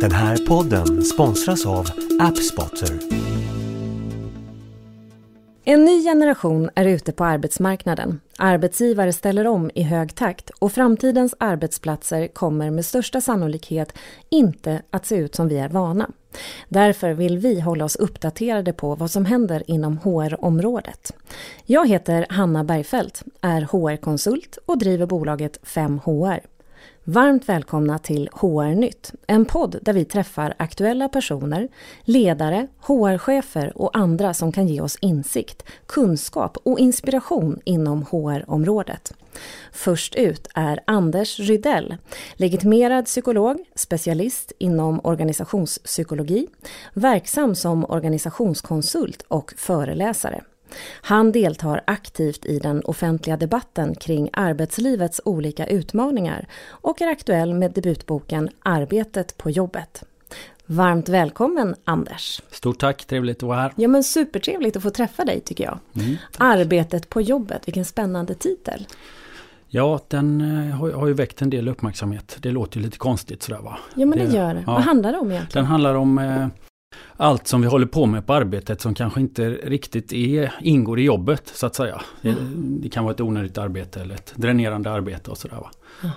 Den här podden sponsras av Appspotter. En ny generation är ute på arbetsmarknaden. Arbetsgivare ställer om i hög takt och framtidens arbetsplatser kommer med största sannolikhet inte att se ut som vi är vana. Därför vill vi hålla oss uppdaterade på vad som händer inom HR-området. Jag heter Hanna Bergfeldt, är HR-konsult och driver bolaget 5HR. Varmt välkomna till HR-nytt, en podd där vi träffar aktuella personer, ledare, HR-chefer och andra som kan ge oss insikt, kunskap och inspiration inom HR-området. Först ut är Anders Rydell, legitimerad psykolog, specialist inom organisationspsykologi, verksam som organisationskonsult och föreläsare. Han deltar aktivt i den offentliga debatten kring arbetslivets olika utmaningar och är aktuell med debutboken Arbetet på jobbet. Varmt välkommen Anders! Stort tack, trevligt att vara här. Ja men supertrevligt att få träffa dig tycker jag. Mm, Arbetet på jobbet, vilken spännande titel! Ja, den eh, har, ju väckt en del uppmärksamhet. Det låter ju lite konstigt sådär va? Ja men det, det gör det. Ja. Vad handlar det om egentligen? Den handlar om eh, allt som vi håller på med på arbetet som kanske inte riktigt är, ingår i jobbet så att säga. Mm. Det, det, kan vara ett onödigt arbete eller ett dränerande arbete och sådär. Va?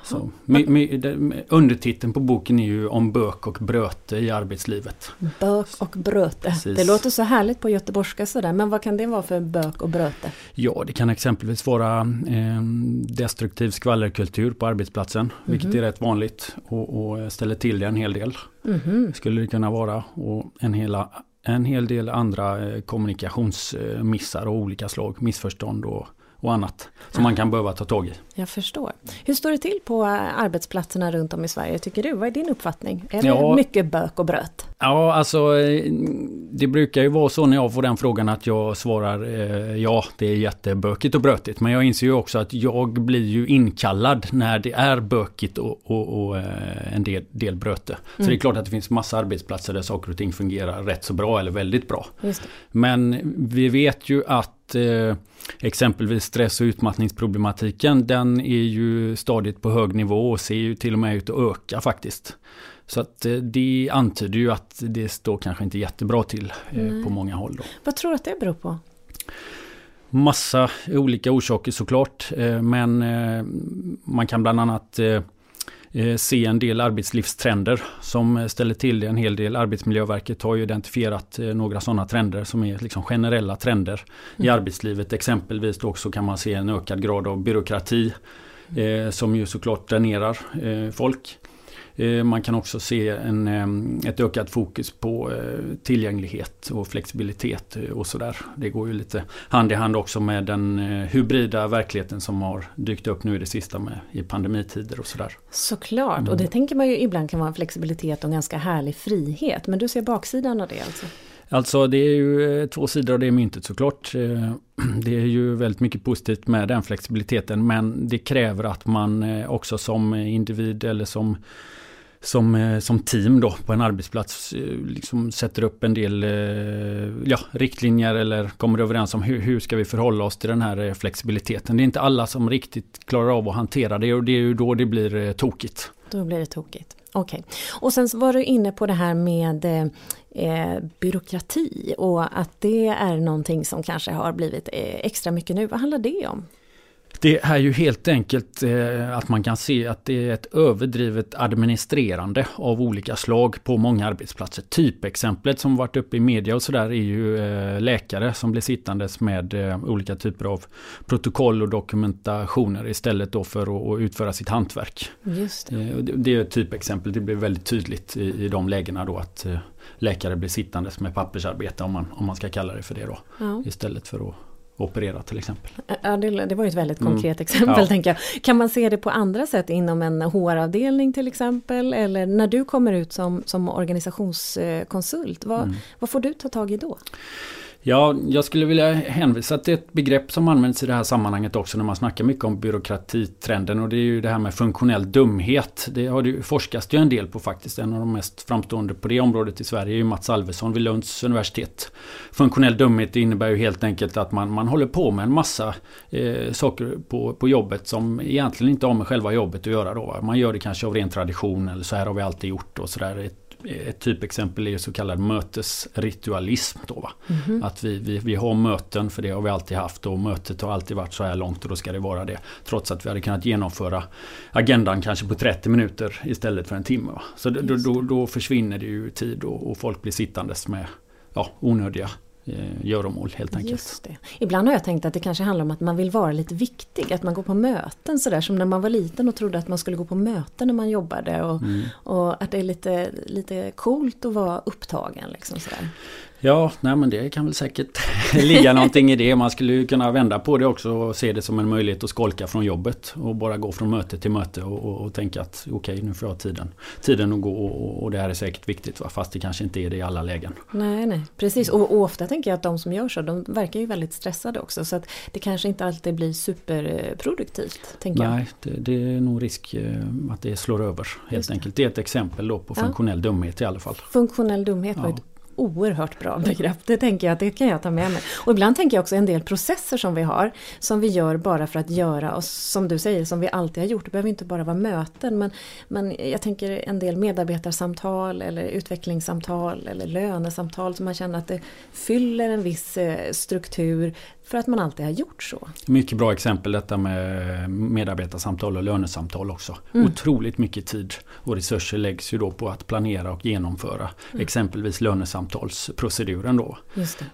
Så, med, med, med, undertiteln på boken är ju om bök och bröte i arbetslivet. Bök och bröte. Precis. Det låter så härligt på göteborgska sådär. Men vad kan det vara för bök och bröte? Ja, det kan exempelvis vara eh, destruktiv skvallerkultur på arbetsplatsen. Mm -hmm. Vilket är rätt vanligt och, och ställer till det en hel del. Mm -hmm. Skulle det kunna vara. Och en, hela, en hel del andra eh, kommunikationsmissar av olika slag. Missförstånd och och annat som man kan behöva ta tag i. Jag förstår. Hur står det till på arbetsplatserna runt om i Sverige tycker du? Vad är din uppfattning? Är det ja, mycket bök och bröt? Ja, alltså det brukar ju vara så när jag får den frågan att jag svarar eh, ja, det är jättebökigt och brötigt. Men jag inser ju också att jag blir ju inkallad när det är bökigt och, och, och eh, en del, del bröte. Så mm. det är klart att det finns massa arbetsplatser där saker och ting fungerar rätt så bra eller väldigt bra. Men vi vet ju att eh, exempelvis stress och utmattningsproblematiken den är ju stadigt på hög nivå och ser ju till och med ut att öka faktiskt. Så att eh, det antyder ju att det står kanske inte jättebra till eh, på många håll. Då. Vad tror du att det beror på? Massa olika orsaker såklart. Men man kan bland annat se en del arbetslivstrender som ställer till det en hel del. Arbetsmiljöverket har ju identifierat några sådana trender som är liksom generella trender mm. i arbetslivet. Exempelvis då också kan man se en ökad grad av byråkrati mm. som ju såklart dränerar folk. Eh, man kan också se en, eh, ett ökat fokus på eh, tillgänglighet och flexibilitet och sådär. Det går ju lite hand i hand också med den hybrida verkligheten som har dykt upp nu i det sista med, i pandemitider och sådär. Såklart, mm. och det tänker man ju ibland kan vara en flexibilitet och en ganska härlig frihet. Men du ser baksidan av det alltså? Alltså det är ju två sidor av det myntet såklart. Det är ju väldigt mycket positivt med den flexibiliteten men det kräver att man också som individ eller som som, eh, som team då på en arbetsplats eh, liksom sätter upp en del eh, ja, riktlinjer eller kommer överens om hur, hur ska vi förhålla oss till den här flexibiliteten. Det är inte alla som riktigt klarar av att hantera det och det är ju då det blir tokigt. Då blir det tokigt. Okej. Okay. Och sen var du inne på det här med eh, byråkrati och att det är någonting som kanske har blivit extra mycket nu. Vad handlar det om? Det är ju helt enkelt eh, att man kan se att det är ett överdrivet administrerande av olika slag på många arbetsplatser. Typexemplet som varit uppe i media och sådär är ju eh, läkare som blir sittandes med eh, olika typer av protokoll och dokumentationer istället då för att utföra sitt hantverk. Just det. det är ett typexempel, det blir väldigt tydligt i, i de lägena då att läkare blir sittandes med pappersarbete om man, om man ska kalla det för det då. Ja. Istället för att operera till exempel. Ja, det, det var ju ett väldigt mm. konkret mm. exempel ja. tänker jag. Kan man se det på andra sätt inom en HR-avdelning till exempel? Eller när du kommer ut som, som organisationskonsult, vad, mm. vad får du ta tag i då? Ja, jag skulle vilja hänvisa till ett begrepp som används i det här sammanhanget också när man snackar mycket om byråkratitrenden och det är ju det här med funktionell dumhet. Det har det forskas ju en del på faktiskt. En av de mest framstående på det området i Sverige är ju Mats Alvesson vid Lunds universitet. Funktionell dumhet innebär ju helt enkelt att man, man håller på med en massa eh, saker på, på jobbet som egentligen inte har med själva jobbet att göra då. Man gör det kanske av ren tradition eller så här har vi alltid gjort och sådär ett typexempel är så kallad mötesritualism. Då? Mm. Att vi, vi, vi har möten, för det har vi alltid haft och mötet har alltid varit så här långt och då ska det vara det. Trots att vi hade kunnat genomföra agendan kanske på 30 minuter istället för en timme. Va? Så då, då, då, försvinner det ju tid och, och folk blir sittandes med ja, onödiga göromål helt enkelt. Just det. Ibland har jag tänkt att det kanske handlar om att man vill vara lite viktig, att man går på möten sådär som när man var liten och trodde att man skulle gå på möten när man jobbade och, mm. och att det är lite, lite coolt att vara upptagen. Liksom sådär. Ja, nej men det kan väl säkert ligga någonting i det. Man skulle ju kunna vända på det också och se det som en möjlighet att skolka från jobbet. Och bara gå från möte till möte och, och, och tänka att okej okay, nu får jag tiden, tiden att gå och, och, det här är säkert viktigt. Va? Fast det kanske inte är det i alla lägen. Nej, nej, precis. Och, ofta tänker jag att de som gör så, de verkar ju väldigt stressade också. Så att det kanske inte alltid blir superproduktivt. Tänker nej, det, det, är nog risk eh, att det slår över helt enkelt. Det är ett exempel då på funktionell ja. dumhet i alla fall. Funktionell dumhet var ett oerhört bra begrepp. Det tänker jag att det kan jag ta med mig. Och ibland tänker jag också en del processer som vi har, som vi gör bara för att göra, och som du säger, som vi alltid har gjort. Det behöver inte bara vara möten, men, men jag tänker en del medarbetarsamtal eller utvecklingssamtal eller lönesamtal som man känner att det fyller en viss eh, struktur för att man alltid har gjort så. Mycket bra exempel detta med medarbetarsamtal och lönesamtal också. Mm. Otroligt mycket tid och resurser läggs ju då på att planera och genomföra mm. exempelvis lönesamtalsproceduren då.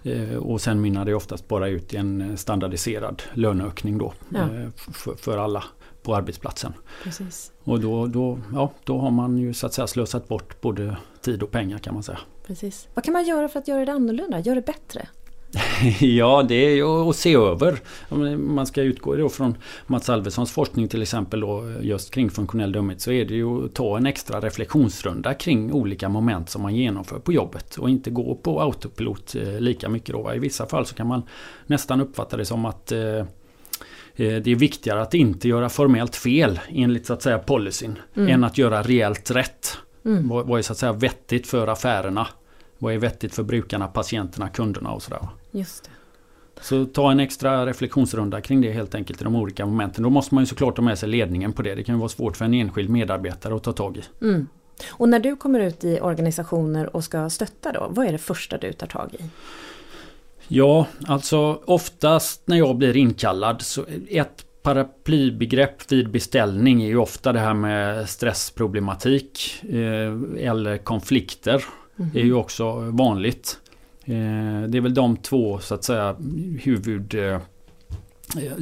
Eh, och sen mynnar det oftast bara ut i en standardiserad löneökning då ja. eh, för, för alla på arbetsplatsen. Precis. Och då, då, ja, då har man ju så att säga slösat bort både tid och pengar kan man säga. Precis. Vad kan man göra för att göra det annorlunda, göra det bättre? ja, det är ju att se över. Man ska utgå då från Mats Alvessons forskning till exempel då, just kring funktionell dumhet så är det ju att ta en extra reflektionsrunda kring olika moment som man genomför på jobbet och inte gå på autopilot eh, lika mycket då. I vissa fall så kan man nästan uppfatta det som att eh, eh, det är viktigare att inte göra formellt fel enligt så att säga policyn mm. än att göra reellt rätt. Mm. Vad är så att säga vettigt för affärerna? Vad är vettigt för brukarna, patienterna, kunderna och sådär. Just det. Så ta en extra reflektionsrunda kring det helt enkelt i de olika momenten. Då måste man ju såklart ta med sig ledningen på det. Det kan vara svårt för en enskild medarbetare att ta tag i. Mm. Och när du kommer ut i organisationer och ska stötta då, vad är det första du tar tag i? Ja, alltså oftast när jag blir inkallad så ett paraplybegrepp vid beställning är ju ofta det här med stressproblematik eh, eller konflikter. Mm. är ju också vanligt. Eh, det är väl de två så att säga huvud eh,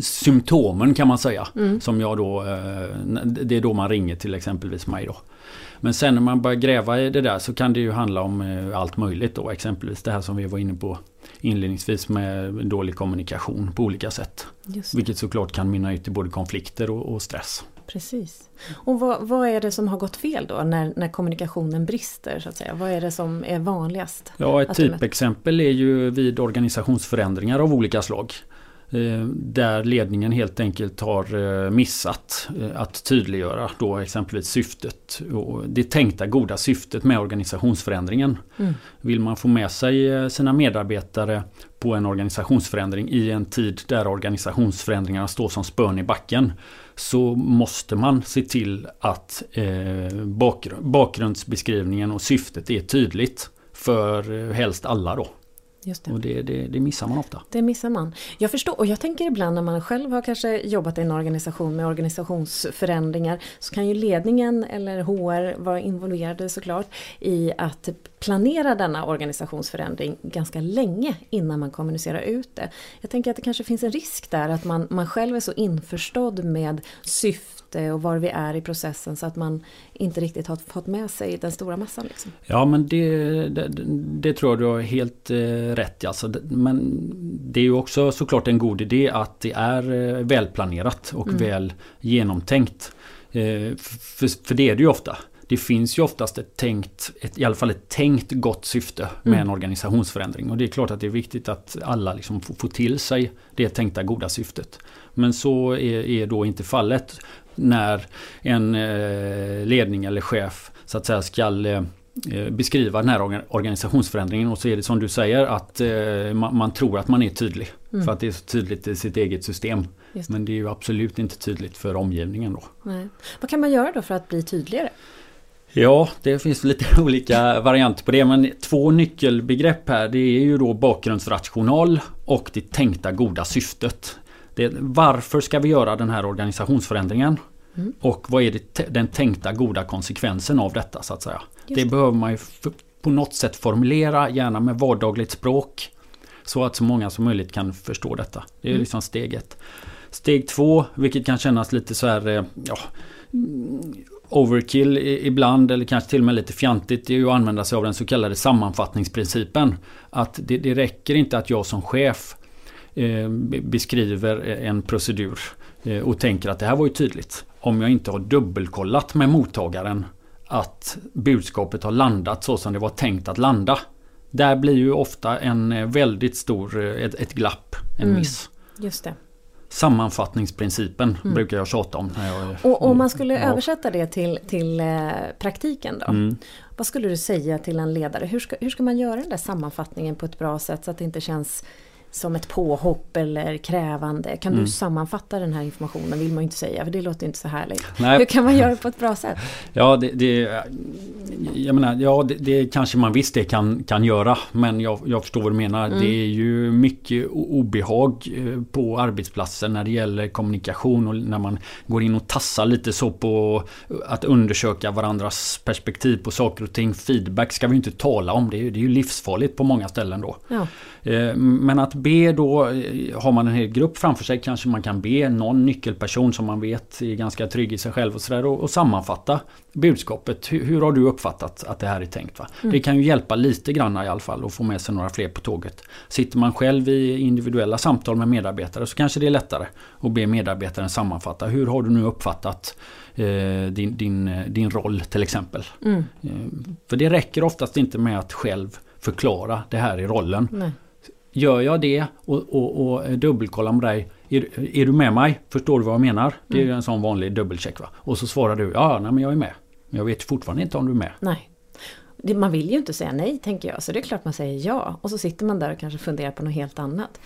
symptomen kan man säga. Mm. Som jag då, eh, det är då man ringer till exempelvis mig då. Men sen när man börjar gräva i det där så kan det ju handla om allt möjligt då. Exempelvis det här som vi var inne på inledningsvis med dålig kommunikation på olika sätt. Vilket såklart kan mynna ut i både konflikter och, och stress. Precis. Och vad, vad, är det som har gått fel då när, när kommunikationen brister? så att säga? Vad är det som är vanligast? Ja, ett typexempel är ju vid organisationsförändringar av olika slag. Eh, där ledningen helt enkelt har eh, missat eh, att tydliggöra då exempelvis syftet. Och det tänkta goda syftet med organisationsförändringen. Mm. Vill man få med sig sina medarbetare på en organisationsförändring i en tid där organisationsförändringarna står som spön i backen. Så måste man se till att bakgrundsbeskrivningen och syftet är tydligt. För helst alla då. Just det. Och det, det, det, missar man ofta. Det missar man. Jag förstår och jag tänker ibland när man själv har kanske jobbat i en organisation med organisationsförändringar så kan ju ledningen eller HR vara involverade såklart i att planera denna organisationsförändring ganska länge innan man kommunicerar ut det. Jag tänker att det kanske finns en risk där att man, man själv är så införstådd med syfte och var vi är i processen så att man inte riktigt har fått med sig den stora massan. Liksom. Ja men det, det, det, tror jag du har helt eh, rätt i. Alltså, men det är ju också såklart en god idé att det är eh, välplanerat och mm. väl genomtänkt. Eh, för, för det är det ju ofta det finns ju oftast ett tänkt, ett, i alla fall ett tänkt gott syfte med mm. en organisationsförändring. Och det är klart att det är viktigt att alla liksom får, får till sig det tänkta goda syftet. Men så är, är då inte fallet när en eh, ledning eller chef så att säga ska eh, beskriva den här organisationsförändringen och så är det som du säger att eh, man, man, tror att man är tydlig. Mm. För att det är så tydligt i sitt eget system. Det. Men det är ju absolut inte tydligt för omgivningen då. Nej. Vad kan man göra då för att bli tydligare? Ja, det finns lite olika varianter på det. Men två nyckelbegrepp här det är ju då bakgrundsrational och det tänkta goda syftet. Det, varför ska vi göra den här organisationsförändringen? Mm. Och vad är det, den tänkta goda konsekvensen av detta så att säga? Just. Det behöver man ju på något sätt formulera, gärna med vardagligt språk. Så att så många som möjligt kan förstå detta. Det är mm. liksom steg ett. Steg två, vilket kan kännas lite så här eh, ja, overkill ibland eller kanske till och med lite fjantigt det är ju att använda sig av den så kallade sammanfattningsprincipen. Att det, det räcker inte att jag som chef beskriver en procedur eh, och tänker att det här var ju tydligt. Om jag inte har dubbelkollat med mottagaren att budskapet har landat så som det var tänkt att landa. Där blir ju ofta en eh, väldigt stor, eh, ett, ett glapp, en mm, miss. Just det. Sammanfattningsprincipen mm. brukar jag tjata om. Jag, och om man skulle ja. översätta det till, till eh, praktiken då? Mm. Vad skulle du säga till en ledare? Hur ska, hur ska man göra den där sammanfattningen på ett bra sätt så att det inte känns som ett påhopp eller krävande. Kan mm. du sammanfatta den här informationen? vill man ju inte säga för det låter inte så härligt. Nej. Hur kan man göra det på ett bra sätt? Ja, det, det jag menar, ja det, det, kanske man visst det kan, kan göra. Men jag, jag förstår vad du menar. Mm. Det är ju mycket obehag eh, på arbetsplatsen när det gäller kommunikation och när man går in och tassar lite så på att undersöka varandras perspektiv på saker och ting. Feedback ska vi inte tala om. Det är, det är ju livsfarligt på många ställen då. Ja. Eh, men att be då, eh, har man en hel grupp framför sig kanske man kan be någon nyckelperson som man vet är ganska trygg i sig själv och sådär och, och sammanfatta budskapet. Hur, hur, har du uppfattat att det här är tänkt? Mm. Det kan ju hjälpa lite grann i alla fall och få med sig några fler på tåget. Sitter man själv i individuella samtal med medarbetare så kanske det är lättare att be medarbetaren sammanfatta. Hur har du nu uppfattat eh, din, din, din roll till exempel? Mm. Eh, för det räcker oftast inte med att själv förklara det här i rollen. Nej. Gör jag det och, och, och dubbelkollar med dig. Är, är, du med mig? Förstår du vad jag menar? Det är mm. en sån vanlig dubbelcheck. Va? Och så svarar du ja, nej, men jag är med. Men jag vet fortfarande inte om du är med. Nej. Man vill ju inte säga nej tänker jag. Så det är klart man säger ja. Och så sitter man där och kanske funderar på något helt annat.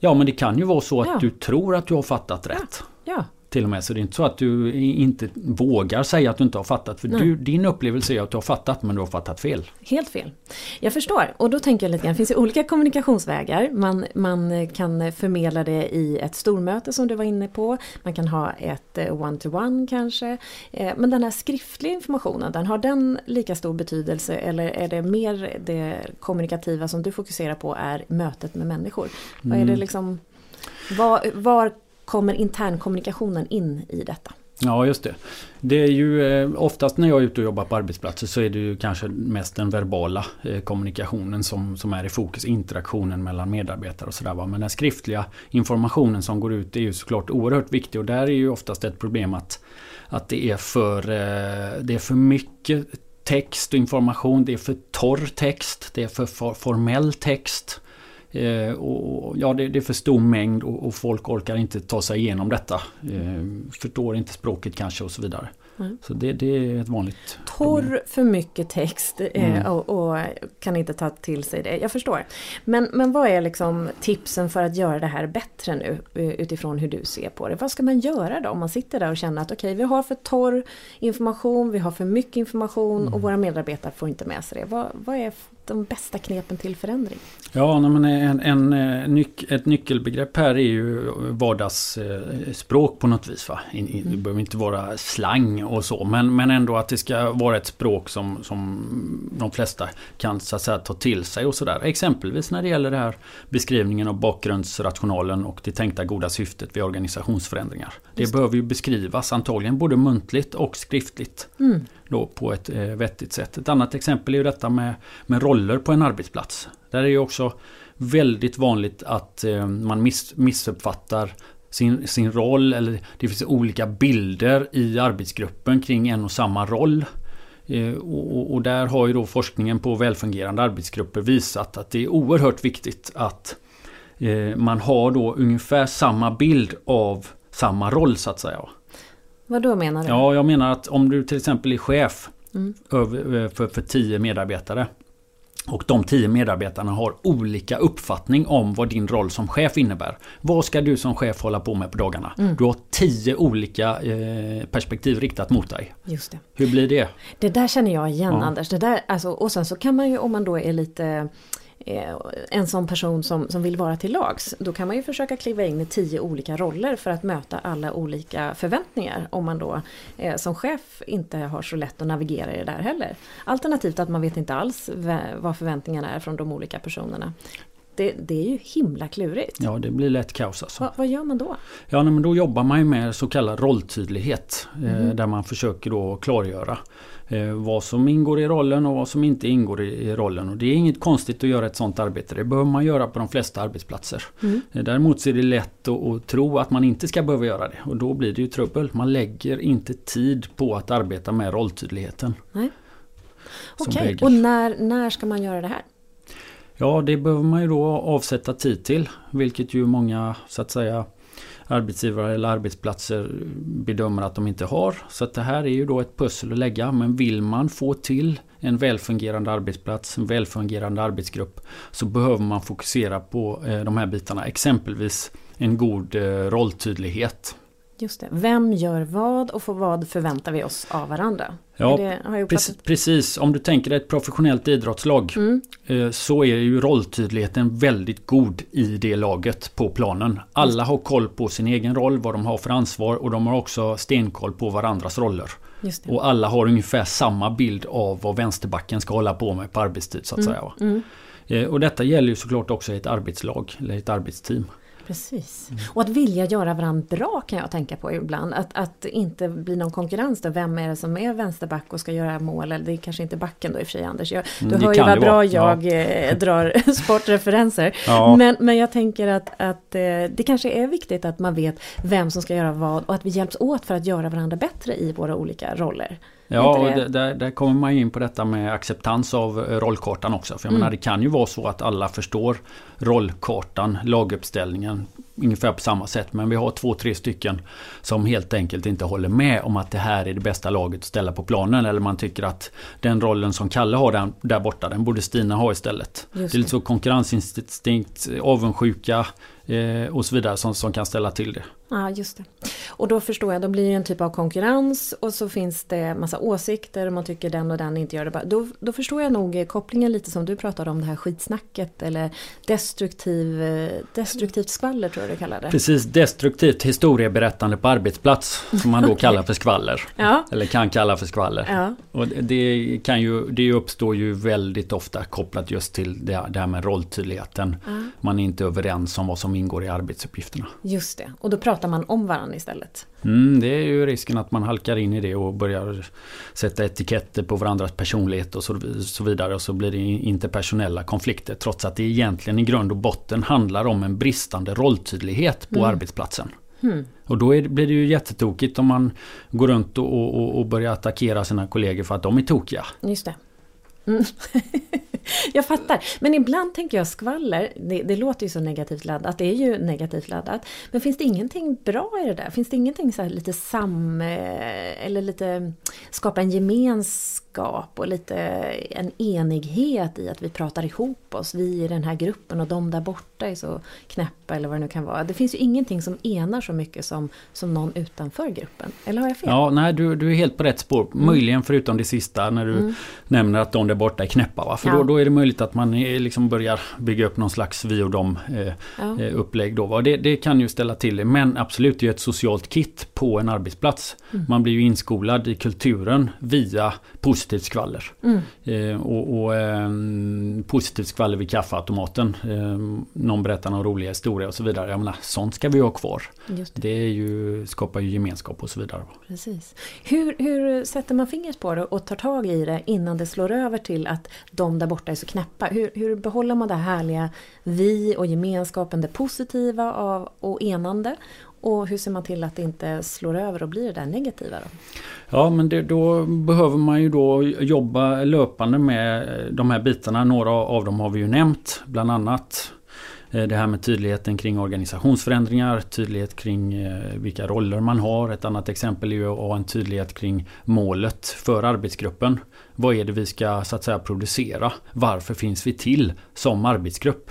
Ja men det kan ju vara så att ja. du tror att du har fattat rätt. Ja. ja till och med. Så det är inte så att du inte vågar säga att du inte har fattat. För du, din upplevelse är att du har fattat men du har fattat fel. Helt fel. Jag förstår. Och då tänker jag lite grann, det finns ju olika kommunikationsvägar. Man, man kan förmedla det i ett stormöte som du var inne på. Man kan ha ett eh, one-to-one kanske. Eh, men den här skriftliga informationen, den har den lika stor betydelse eller är det mer det kommunikativa som du fokuserar på är mötet med människor? Vad är det mm. liksom var, var kommer internkommunikationen in i detta? Ja just det. Det är ju eh, oftast när jag är ute och jobbar på arbetsplatser så är det ju kanske mest den verbala eh, kommunikationen som, som är i fokus. Interaktionen mellan medarbetare och sådär. Men den skriftliga informationen som går ut är ju såklart oerhört viktig och där är ju oftast ett problem att, att det, är för, eh, det är för mycket text och information. Det är för torr text. Det är för formell text. Eh, och, ja, det, det, är för stor mängd och, och, folk orkar inte ta sig igenom detta. Eh, förstår inte språket kanske och så vidare. Mm. Så det, det, är ett vanligt Torr, problem. för mycket text eh, mm. och, och, kan inte ta till sig det. Jag förstår. Men, men vad är liksom tipsen för att göra det här bättre nu eh, utifrån hur du ser på det? Vad ska man göra då om man sitter där och känner att okej, okay, vi har för torr information, vi har för mycket information mm. och våra medarbetare får inte med sig det. Vad, vad är de bästa knepen till förändring? Ja, men en, en, eh, nyc ett nyckelbegrepp här är ju vardagsspråk på något vis. Va? Det behöver inte vara slang och så, men, men ändå att det ska vara ett språk som, som de flesta kan så att säga, ta till sig och sådär. Exempelvis när det gäller det här beskrivningen av bakgrundsrationalen och det tänkta goda syftet vid organisationsförändringar. Det, det behöver ju beskrivas antagligen både muntligt och skriftligt. Mm då på ett eh, vettigt sätt. Ett annat exempel är ju detta med, med roller på en arbetsplats. Där är det också väldigt vanligt att eh, man miss, missuppfattar sin, sin roll eller det finns olika bilder i arbetsgruppen kring en och samma roll. Eh, och, och, där har ju då forskningen på välfungerande arbetsgrupper visat att det är oerhört viktigt att eh, man har då ungefär samma bild av samma roll så att säga. Vad då menar du? Ja, jag menar att om du till exempel är chef mm. för, för tio medarbetare. Och de tio medarbetarna har olika uppfattning om vad din roll som chef innebär. Vad ska du som chef hålla på med på dagarna? Mm. Du har tio olika eh, perspektiv riktat mot dig. Just det. Hur blir det? Det där känner jag igen ja. Anders. Det där, alltså, och sen så kan man ju om man då är lite en sån person som, som vill vara till lags, då kan man ju försöka kliva in i tio olika roller för att möta alla olika förväntningar om man då eh, som chef inte har så lätt att navigera i det där heller. Alternativt att man vet inte alls vad förväntningarna är från de olika personerna. Det, det, är ju himla klurigt. Ja, det blir lätt kaos alltså. Va, vad gör man då? Ja, men då jobbar man ju med så kallad rolltydlighet. Mm. Eh, mhm. där man försöker då klargöra Eh, vad som ingår i rollen och vad som inte ingår i, rollen. Och det är inget konstigt att göra ett sånt arbete. Det behöver man göra på de flesta arbetsplatser. Mm. Eh, däremot så är det lätt att, att, tro att man inte ska behöva göra det. Och då blir det ju trubbel. Man lägger inte tid på att arbeta med rolltydligheten. Okej, okay. och när, när ska man göra det här? Ja, det behöver man ju då avsätta tid till. Vilket ju många så att säga arbetsgivare eller arbetsplatser bedömer att de inte har. Så att det här är ju då ett pussel att lägga. Men vill man få till en välfungerande arbetsplats, en välfungerande arbetsgrupp så behöver man fokusera på eh, de här bitarna. Exempelvis en god eh, rolltydlighet. Just det. Vem gör vad och för vad förväntar vi oss av varandra? Ja, precis, precis, Om du tänker dig ett professionellt idrottslag mm. Eh, så är ju rolltydligheten väldigt god i det laget på planen. Alla har koll på sin egen roll, vad de har för ansvar och de har också stenkoll på varandras roller. Och alla har ungefär samma bild av vad vänsterbacken ska hålla på med på arbetstid så att mm. säga. Mm. Eh, och detta gäller ju såklart också i ett arbetslag eller ett arbetsteam. Precis. Mm. Och att vilja göra varandra bra kan jag tänka på ibland. Att, att inte bli någon konkurrens då. Vem är det som är vänsterback och ska göra mål? Eller det är kanske inte backen då i och för sig Anders. Jag, mm, du hör ju vad bra vara. jag ja. Eh, drar sportreferenser. Ja. Men, men jag tänker att, att eh, det kanske är viktigt att man vet vem som ska göra vad och att vi hjälps åt för att göra varandra bättre i våra olika roller. Ja, och där, där kommer man in på detta med acceptans av rollkartan också. För jag mm. menar, det kan ju vara så att alla förstår rollkartan, laguppställningen ungefär på samma sätt. Men vi har två, tre stycken som helt enkelt inte håller med om att det här är det bästa laget att ställa på planen. Eller man tycker att den rollen som Kalle har där, där borta, den borde Stina ha istället. det. det är lite så konkurrensinstinkt, avundsjuka eh, och så vidare som, som kan ställa till det. Ja, just det. Och då förstår jag, då blir det en typ av konkurrens och så finns det massa åsikter och man tycker den och den inte gör det Då, då förstår jag nog kopplingen lite som du pratade om det här skitsnacket eller destruktiv, destruktivt skvaller tror du kallar det. Precis, destruktivt historieberättande på arbetsplats som man då kallar för skvaller. Ja. Eller kan kalla för skvaller. Ja. Och det, kan ju, det uppstår ju väldigt ofta kopplat just till det, det här med rolltydligheten. Ja. Man är inte överens om vad som ingår i arbetsuppgifterna. Just det, och då pratar man om varandra istället. Mm, det är ju risken att man halkar in i det och börjar sätta etiketter på varandras personlighet och så, så vidare. Och så blir det interpersonella konflikter. Trots att det egentligen i grund och botten handlar om en bristande rolltydlighet på mm. arbetsplatsen. Mm. Och då är, blir det ju jättetokigt om man går runt och, och, och börjar attackera sina kollegor för att de är tokiga. Just det. Mm. jag fattar. Men ibland tänker jag skvaller, det, det, låter ju så negativt laddat, det är ju negativt laddat. Men finns det ingenting bra i det där? Finns det ingenting så lite sam... Eh, eller lite skapa en gemenskap och lite en enighet i att vi pratar ihop oss, vi i den här gruppen och de där borta är så knäppa eller vad det nu kan vara. Det finns ju ingenting som enar så mycket som, som någon utanför gruppen. Eller har jag fel? Ja, nej du, du är helt på rätt spår. Mm. Möjligen förutom det sista när du mm. nämner att de där borta är knäppa. Va? För ja. då, då är det möjligt att man liksom börjar bygga upp någon slags vi och dem eh, ja. Eh, upplägg. Då, det, det, kan ju ställa till det. Men absolut, det är ett socialt kit på en arbetsplats. Mm. Man blir ju inskolad i kulturen via positivt skvaller. Mm. Eh, och, och eh, positivt skvaller vid kaffeautomaten. Eh, någon berättar någon rolig historia och så vidare. Jag menar, sånt ska vi ha kvar. Det. det. är ju, skapar ju gemenskap och så vidare. Precis. Hur, hur sätter man fingret på det och tar tag i det innan det slår över till att de där borta är så knäppa. Hur, hur behåller man det härliga vi och gemenskapen, det positiva av, och enande? Och hur ser man till att det inte slår över och blir det där negativa då? Ja men det, då behöver man ju då jobba löpande med eh, de här bitarna. Några av dem har vi ju nämnt. Bland annat eh, det här med tydligheten kring organisationsförändringar, tydlighet kring eh, vilka roller man har. Ett annat exempel är ju att ha en tydlighet kring målet för arbetsgruppen. Vad är det vi ska så att säga producera? Varför finns vi till som arbetsgrupp?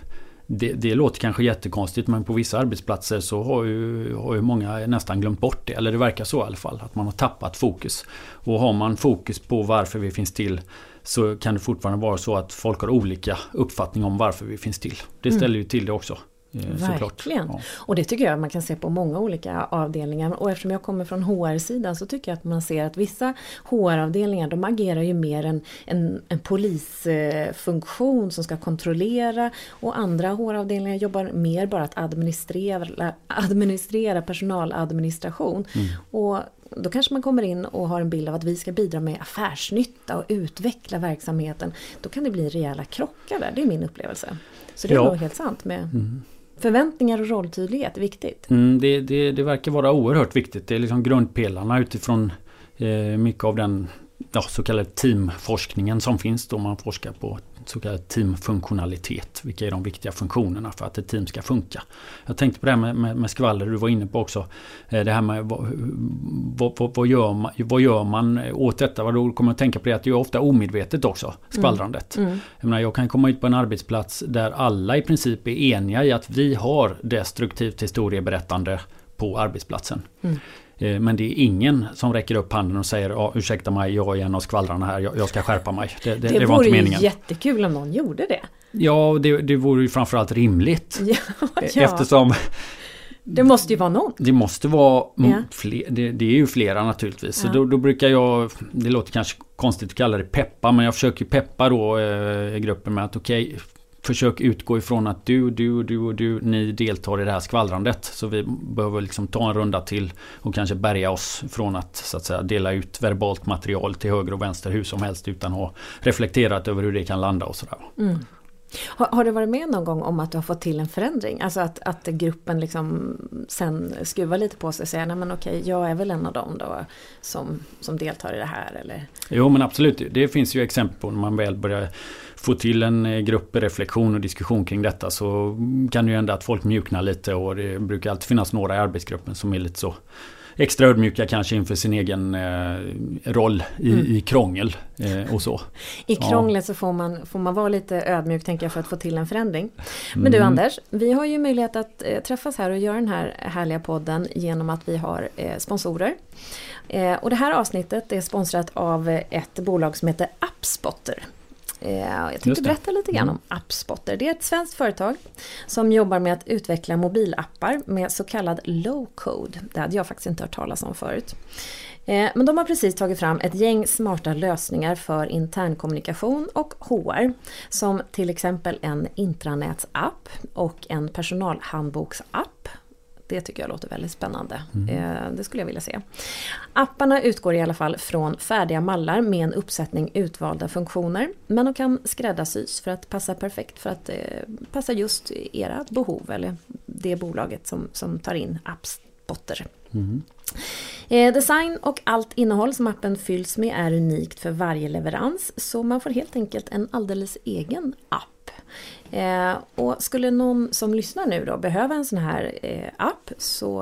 Det, det, låter kanske jättekonstigt men på vissa arbetsplatser så har ju, har ju många nästan glömt bort det. Eller det verkar så i alla fall. Att man har tappat fokus. Och har man fokus på varför vi finns till så kan det fortfarande vara så att folk har olika uppfattning om varför vi finns till. Det ställer mm. ju till det också. Eh, Verkligen. Ja. Och det tycker jag man kan se på många olika avdelningar. Och eftersom jag kommer från HR-sidan så tycker jag att man ser att vissa HR-avdelningar de agerar ju mer en, en, en polisfunktion som ska kontrollera. Och andra HR-avdelningar jobbar mer bara att administrera, administrera personaladministration. Mm. Och då kanske man kommer in och har en bild av att vi ska bidra med affärsnytta och utveckla verksamheten. Då kan det bli rejäla krockar där, det är min upplevelse. Så det är ja. nog helt sant med mm. Förväntningar och rolltydlighet är viktigt. Mm, det, det, det, verkar vara oerhört viktigt. Det är liksom grundpelarna utifrån eh, mycket av den ja, så kallade teamforskningen som finns då man forskar på så kallad teamfunktionalitet. Vilka är de viktiga funktionerna för att ett team ska funka? Jag tänkte på det här med, med, med skvaller du var inne på också. Eh, det här med vad, vad, vad, gör man, vad gör man åt detta? Då kommer jag att tänka på det att det är ofta omedvetet också, skvallrandet. Mm. Mm. Jag, menar, jag kan komma ut på en arbetsplats där alla i princip är eniga i att vi har destruktivt historieberättande på arbetsplatsen. Mm. Eh, men det är ingen som räcker upp handen och säger ja, ursäkta mig, jag är en av skvallrarna här, jag, jag ska skärpa mig. Det, det, det, det var inte meningen. Vore jättekul om någon gjorde det. Ja, det, det vore ju framförallt rimligt. Ja, ja. Eftersom det måste ju vara någon. Det måste vara ja. fler, det, det, är ju flera naturligtvis. Så då, då, brukar jag, det låter kanske konstigt att kalla det peppa, men jag försöker peppa då eh, gruppen med att okej, okay, försök utgå ifrån att du, du, du och du, ni deltar i det här skvallrandet. Så vi behöver liksom ta en runda till och kanske bärga oss från att, så att säga, dela ut verbalt material till höger och vänster hur som helst utan att ha reflekterat över hur det kan landa och sådär. Mm. Har, har, du varit med någon gång om att du har fått till en förändring? Alltså att, att gruppen liksom sen skruvar lite på sig och säger nej men okej jag är väl en av dem då som, som deltar i det här eller? Jo men absolut, det finns ju exempel på när man väl börjar få till en eh, gruppreflektion och diskussion kring detta så kan det ju hända att folk mjuknar lite och det brukar alltid finnas några i arbetsgruppen som är lite så extra ödmjuka kanske inför sin egen eh, roll i, mm. i krångel eh, och så. I krånglet ja. så får man, får man vara lite ödmjuk tänker jag för att få till en förändring. Men mm. du Anders, vi har ju möjlighet att eh, träffas här och göra den här härliga podden genom att vi har sponsorer. Och det här avsnittet är sponsrat av ett bolag som heter Appspotter. Eh, jag tänkte berätta lite grann mm. om Appspotter. Det är ett svenskt företag som jobbar med att utveckla mobilappar med så kallad low code. Det hade jag faktiskt inte hört talas om förut. Eh, men de har precis tagit fram ett gäng smarta lösningar för internkommunikation och HR. Som till exempel en intranätsapp och en personalhandboksapp det tycker jag låter väldigt spännande. Mm. Eh, det skulle jag vilja se. Apparna utgår i alla fall från färdiga mallar med en uppsättning utvalda funktioner. Men de kan skräddarsys för att passa perfekt för att eh, passa just era behov eller det bolaget som, som tar in appspotter. Mm. Eh, design och allt innehåll som appen fylls med är unikt för varje leverans så man får helt enkelt en alldeles egen app Eh, och skulle någon som lyssnar nu då behöva en sån här eh, app så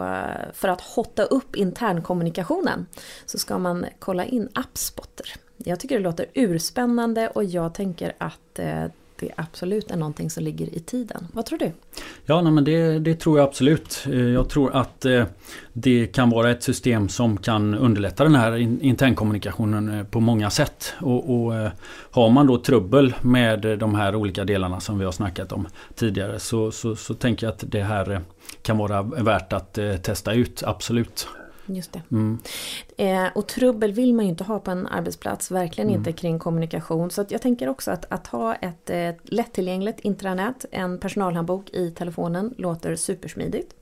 för att hotta upp internkommunikationen så ska man kolla in Appspotter. Jag tycker det låter urspännande och jag tänker att eh, det absolut är någonting som ligger i tiden. Vad tror du? Ja, nej, men det, det, tror jag absolut. Eh, jag tror att eh, det kan vara ett system som kan underlätta den här internkommunikationen eh, på många sätt. Och, och har man då trubbel med de här olika delarna som vi har snackat om tidigare så, så, så tänker jag att det här kan vara värt att testa ut, absolut. Just det. Mm. Eh, och trubbel vill man ju inte ha på en arbetsplats, verkligen mm. inte kring kommunikation. Så jag tänker också att, att ha ett eh, lättillgängligt intranät, en personalhandbok i telefonen låter supersmidigt.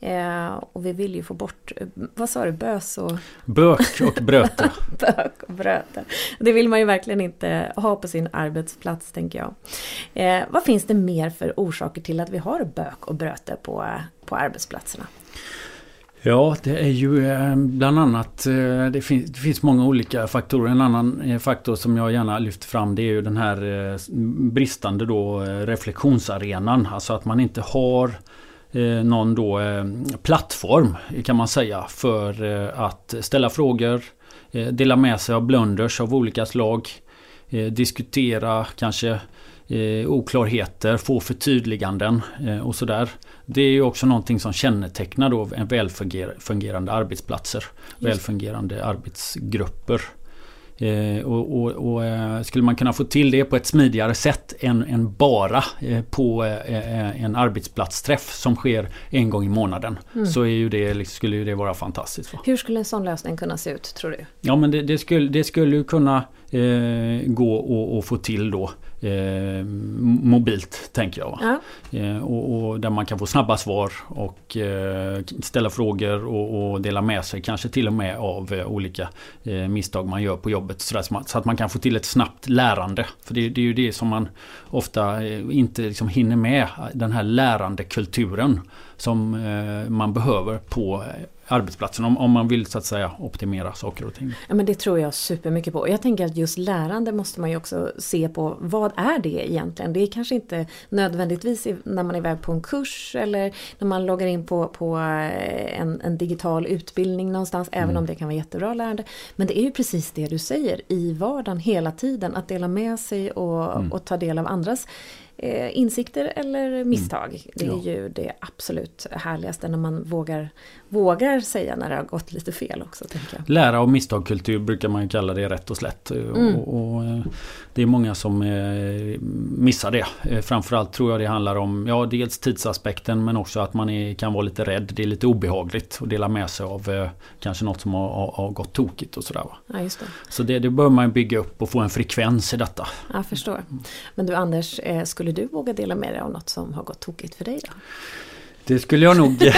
Eh, och vi vill ju få bort, vad sa du, bös och... Bök och bröte. Bök och bröte. Det vill man ju verkligen inte ha på sin arbetsplats tänker jag. Eh, vad finns det mer för orsaker till att vi har bök och bröte på, på arbetsplatserna? Ja, det är ju eh, bland annat, eh, det finns, det finns många olika faktorer. En annan eh, faktor som jag gärna lyfter fram det är ju den här bristande då reflektionsarenan. Alltså att man inte har någon då plattform kan man säga för att ställa frågor, dela med sig av blunders av olika slag. diskutera kanske eh, oklarheter, få förtydliganden eh, och sådär. Det är ju också någonting som kännetecknar då en välfungerande arbetsplatser, Just. välfungerande arbetsgrupper. Eh, och, och, och, eh, skulle man kunna få till det på ett smidigare sätt än, än bara eh, på eh, en arbetsplatsträff som sker en gång i månaden. Mm. Så är ju det, liksom, skulle ju det vara fantastiskt. Va? Hur skulle en sån lösning kunna se ut tror du? Ja men det, det skulle, det skulle ju kunna eh, gå att få till då eh, mobilt tänker jag. Ja. Eh, och, och, där man kan få snabba svar och eh, ställa frågor och, och, dela med sig kanske till och med av olika misstag man gör på jobbet. Så, så, att man kan få till ett snabbt lärande. För det, det är ju det som man ofta inte liksom hinner med. Den här lärandekulturen som man behöver på arbetsplatsen om, om man vill så att säga optimera saker och ting. Ja men det tror jag supermycket på. Jag tänker att just lärande måste man ju också se på vad är det egentligen? Det är kanske inte nödvändigtvis när man är iväg på en kurs eller när man loggar in på, på eh, en, en digital utbildning någonstans mm. även om det kan vara jättebra lärande. Men det är ju precis det du säger i vardagen hela tiden att dela med sig och, mm. och ta del av andras eh, insikter eller misstag. Mm. Det är ja. ju det absolut härligaste när man vågar, vågar säga när det har gått lite fel också. Tänker jag. Lära av misstagkultur brukar man kalla det rätt och slätt. Mm. Och, och, eh, det är många som eh, missar det. Eh, framförallt tror jag det handlar om ja, dels tidsaspekten men också att man är, kan vara lite rädd. Det är lite obehagligt att dela med sig av kanske något som har, har, gått tokigt och sådär. Ja, det. Så det, det bör man bygga upp och få en frekvens i detta. Jag förstår. Men du Anders, skulle du våga dela med dig av något som har gått tokigt för dig då? Det skulle jag nog,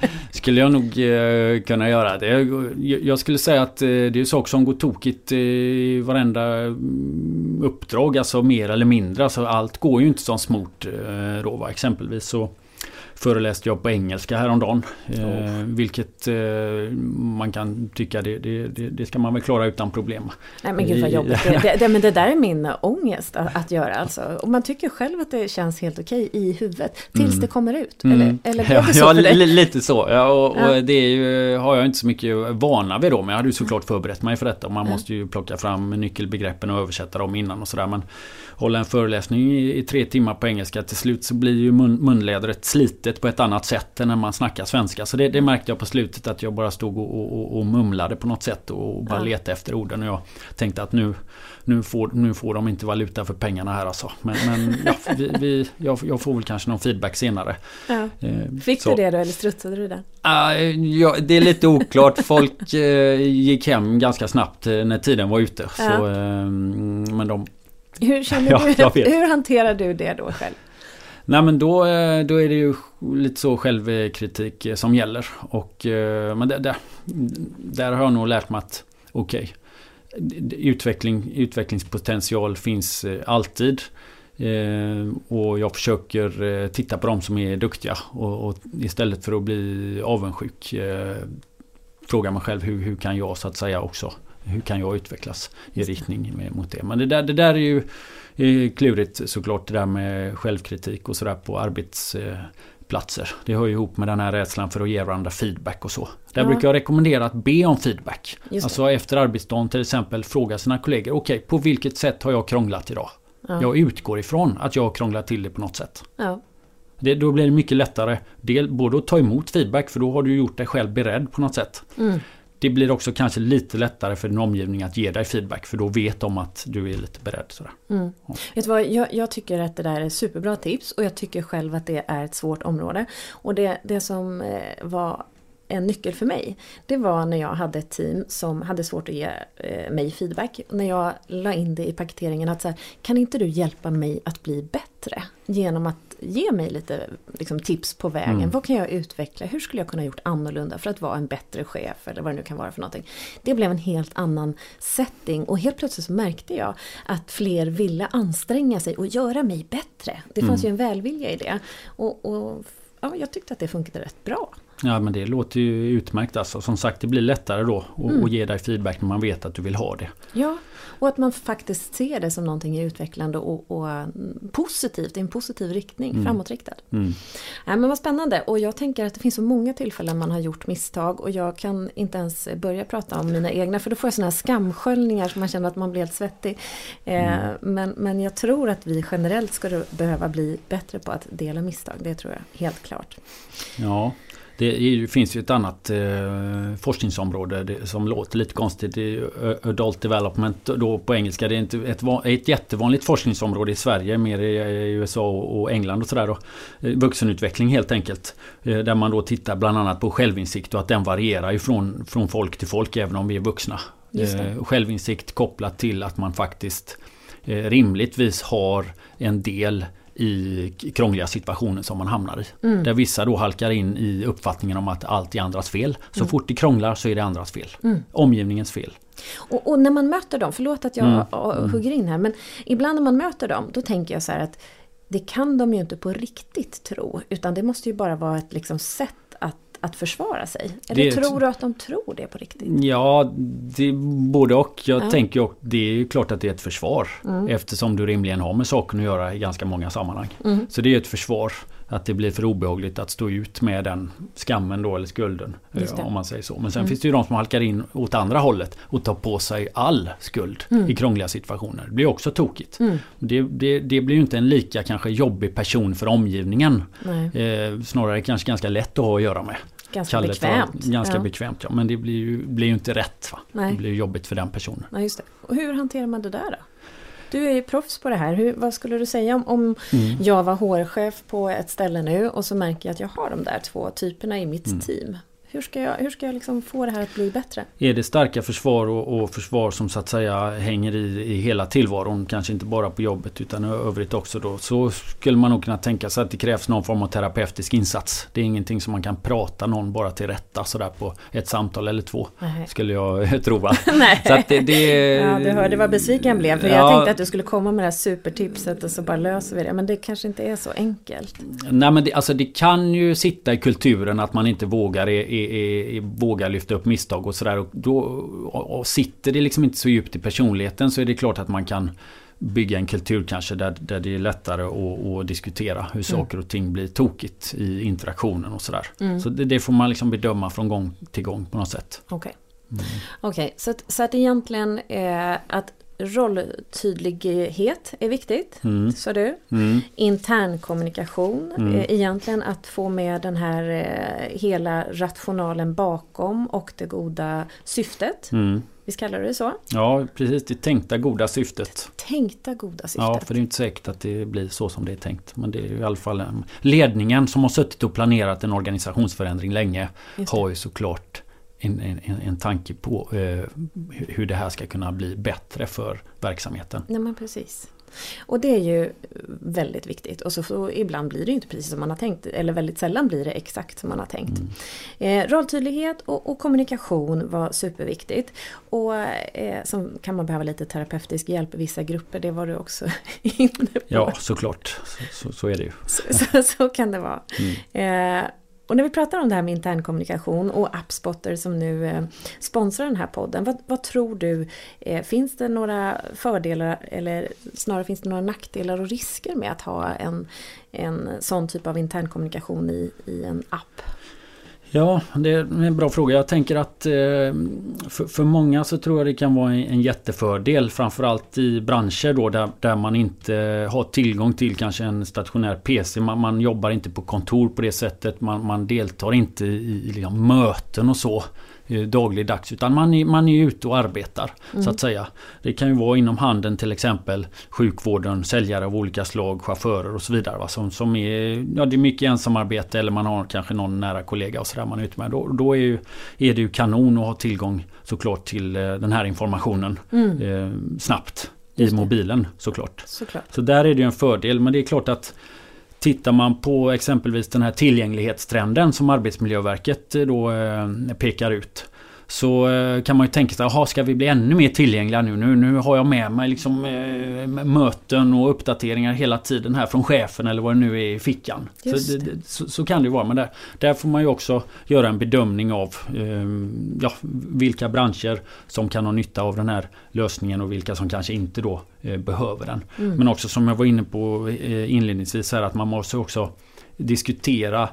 skulle jag nog eh, kunna göra. Det, jag skulle säga att eh, det är saker som går tokigt i varenda mm, uppdrag. Alltså mer eller mindre. Alltså allt går ju inte som smort. Eh, då, va? Exempelvis så föreläste jag på engelska häromdagen. Oh. vilket eh, man kan tycka det, det, det, ska man väl klara utan problem. Nej men gud vad jobbigt. Det, det, men det där är min ångest att, att, göra alltså. Och man tycker själv att det känns helt okej i huvudet. Tills mm. det kommer ut. Eller, mm. eller ja, så ja, lite så. Ja, och, ja. och, det ju, har jag inte så mycket vana vid då. Men jag hade ju såklart förberett mig för detta. Man måste ju plocka fram nyckelbegreppen och översätta dem innan och sådär. Men hålla en föreläsning i, i, tre timmar på engelska. Till slut så blir ju mun, munlädret slitet på ett annat sätt än när man snackar svenska. Så det, det märkte jag på slutet att jag bara stod och, och, och mumlade på något sätt och bara ja. letade efter orden. Och jag tänkte att nu, nu, får, nu får de inte valuta för pengarna här alltså. Men, men ja, vi, vi, jag, jag, får väl kanske någon feedback senare. Ja. Eh, Fick så. du det då eller strutsade du det? Uh, ja, det är lite oklart. Folk uh, gick hem ganska snabbt uh, när tiden var ute. Så, men de hur, känner du, hur hanterar du det då själv? Nej men då, eh, då är det ju lite så självkritik eh, som gäller. Och, eh, men det, det, där har jag nog lärt mig att okej, okay, utveckling, utvecklingspotential finns alltid. och jag försöker titta på de som är duktiga och, och istället för att bli avundsjuk fråga mig själv hur, hur kan jag så att säga också hur kan jag utvecklas i riktning mot det. Men det där, det där är ju klurigt såklart det där med självkritik och sådär på arbetsplatser. Det hör ju ihop med den här rädslan för att ge varandra feedback och så. Där ja. brukar jag rekommendera att be om feedback. Alltså efter arbetsdagen till exempel fråga sina kollegor. Okej, okay, på vilket sätt har jag krånglat idag? Ja. Jag utgår ifrån att jag har krånglat till det på något sätt. Ja. Det, då blir det mycket lättare del, både att ta emot feedback för då har du gjort dig själv beredd på något sätt. Mm det blir också kanske lite lättare för din omgivning att ge dig feedback för då vet de att du är lite beredd. Sådär. Mm. Ja. Vet du vad, jag, jag, tycker att det där är superbra tips och jag tycker själv att det är ett svårt område. Och det, det som eh, var en nyckel för mig, det var när jag hade ett team som hade svårt att ge eh, mig feedback. När jag la in det i paketeringen att så här, kan inte du hjälpa mig att bli bättre? Genom att ge mig lite liksom, tips på vägen. Mm. Vad kan jag utveckla? Hur skulle jag kunna gjort annorlunda för att vara en bättre chef? Eller vad det nu kan vara för någonting. Det blev en helt annan setting och helt plötsligt så märkte jag att fler ville anstränga sig och göra mig bättre. Det fanns mm. ju en välvilja i det. Och, och ja, jag tyckte att det funkade rätt bra. Ja men det låter ju utmärkt alltså. Som sagt det blir lättare då att mm. ge dig feedback när man vet att du vill ha det. Ja, och att man faktiskt ser det som någonting utvecklande och, och mm, positivt, i en positiv riktning, mm. framåtriktad. Mm. Ja, men vad spännande och jag tänker att det finns så många tillfällen man har gjort misstag och jag kan inte ens börja prata om mina egna för då får jag sådana här skamsköljningar som man känner att man blir helt svettig. Eh, mm. men, men jag tror att vi generellt skulle behöva bli bättre på att dela misstag, det tror jag helt klart. Ja, det finns ju ett annat eh, forskningsområde det, som låter lite konstigt. Det är Adult Development då på engelska. Det är inte ett, ett jättevanligt forskningsområde i Sverige, mer i, i USA och England och sådär. Eh, vuxenutveckling helt enkelt. Eh, där man då tittar bland annat på självinsikt och att den varierar ifrån från folk till folk även om vi är vuxna. Eh, självinsikt kopplat till att man faktiskt eh, rimligtvis har en del i krångliga situationer som man hamnar i. Mm. Där vissa då halkar in i uppfattningen om att allt är andras fel. Så mm. fort det krånglar så är det andras fel. Mm. Omgivningens fel. Och, och, när man möter dem, förlåt att jag mm. mm. hugger in här, men ibland när man möter dem då tänker jag så här att det kan de ju inte på riktigt tro, utan det måste ju bara vara ett liksom sätt att försvara sig? Eller det, tror du att de tror det på riktigt? Ja, det, både och. Jag ja. tänker och det är ju klart att det är ett försvar. Mm. Eftersom du rimligen har med saken att göra i ganska många sammanhang. Mm. Så det är ett försvar. Att det blir för obehagligt att stå ut med den skammen då eller skulden. Om man säger så. Men sen mm. finns det ju de som halkar in åt andra hållet och tar på sig all skuld mm. i krångliga situationer. Det blir också tokigt. Mm. Det, det, det, blir ju inte en lika kanske jobbig person för omgivningen. Eh, snarare kanske ganska lätt att ha att göra med. Ganska Kalle bekvämt. ganska ja. bekvämt ja. Men det blir ju, blir ju inte rätt. Va? Det blir jobbigt för den personen. Ja, just det. Och hur hanterar man det där då? Du är ju proffs på det här. Hur, vad skulle du säga om, om mm. jag var HR-chef på ett ställe nu och så märker jag att jag har de där två typerna i mitt mm. team. Hur ska jag, hur ska jag liksom få det här att bli bättre? Är det starka försvar och, och, försvar som så att säga hänger i, i hela tillvaron, kanske inte bara på jobbet utan övrigt också då, så skulle man nog kunna tänka sig att det krävs någon form av terapeutisk insats. Det är ingenting som man kan prata någon bara till rätta sådär på ett samtal eller två. Nej. Skulle jag tro? Nej. Så att det, det, ja, du hörde vad besviken jag blev. För ja, jag tänkte att du skulle komma med det här supertipset och så bara löser vi det. Men det kanske inte är så enkelt. Nej men det, alltså det kan ju sitta i kulturen att man inte vågar är, är, är, vågar lyfta upp misstag och sådär. Och, då, och sitter det liksom inte så djupt i personligheten så är det klart att man kan bygga en kultur kanske där, där det är lättare att, att diskutera hur mm. saker och ting blir tokigt i interaktionen och sådär. Mm. Så det, det, får man liksom bedöma från gång till gång på något sätt. Okej. Okay. Mm. okay, så, att, så att egentligen eh, att rolltydlighet är viktigt, mm. sa du. Mm. Internkommunikation, mm. Eh, egentligen att få med den här eh, hela rationalen bakom och det goda syftet. Mm. Visst kallar det så? Ja, precis. Det tänkta goda syftet. Det tänkta goda syftet. Ja, för det är inte säkert att det blir så som det är tänkt. Men det är i alla fall ledningen som har suttit och planerat en organisationsförändring länge har ju såklart en, en, en tanke på eh, hur det här ska kunna bli bättre för verksamheten. Nej men precis. Och det är ju väldigt viktigt. Och så, så, ibland blir det inte precis som man har tänkt. Eller väldigt sällan blir det exakt som man har tänkt. Mm. Eh, rolltydlighet och, och, kommunikation var superviktigt. Och eh, som kan man behöva lite terapeutisk hjälp i vissa grupper. Det var du också inne på. Ja såklart. Så, så, så är det ju. Så, kan det vara. Mm. Eh, och när vi pratar om det här med internkommunikation och Appspotter som nu eh, sponsrar den här podden. Vad, vad tror du? Eh, finns det några fördelar eller snarare finns det några nackdelar och risker med att ha en, en sån typ av internkommunikation i, i en app? Ja, det är en bra fråga. Jag tänker att eh, för, många så tror jag det kan vara en, jättefördel. Framförallt i branscher då där, man inte har tillgång till kanske en stationär PC. Man, jobbar inte på kontor på det sättet. Man, deltar inte i, i liksom möten och så. Eh, dagligdags utan man är, man är ute och arbetar. Mm. så att säga. Det kan ju vara inom handeln till exempel sjukvården, säljare av olika slag, chaufförer och så vidare. Va? Som, som är, ja, det är mycket ensamarbete eller man har kanske någon nära kollega och sådär man är ute med. Då, då är, ju, är det ju kanon att ha tillgång såklart till eh, den här informationen mm. eh, snabbt i mobilen såklart. såklart. Så där är det en fördel men det är klart att Tittar man på exempelvis den här tillgänglighetstrenden som Arbetsmiljöverket eh, då eh, pekar ut så eh, kan man ju tänka sig, jaha ska vi bli ännu mer tillgängliga nu? Nu, nu har jag med mig liksom eh, möten och uppdateringar hela tiden här från chefen eller vad det nu är i fickan. Så, så, så, kan det vara. Men där, där får man ju också göra en bedömning av eh, ja, vilka branscher som kan ha nytta av den här lösningen och vilka som kanske inte då eh, behöver den. Mm. Men också som jag var inne på inledningsvis här att man måste också diskutera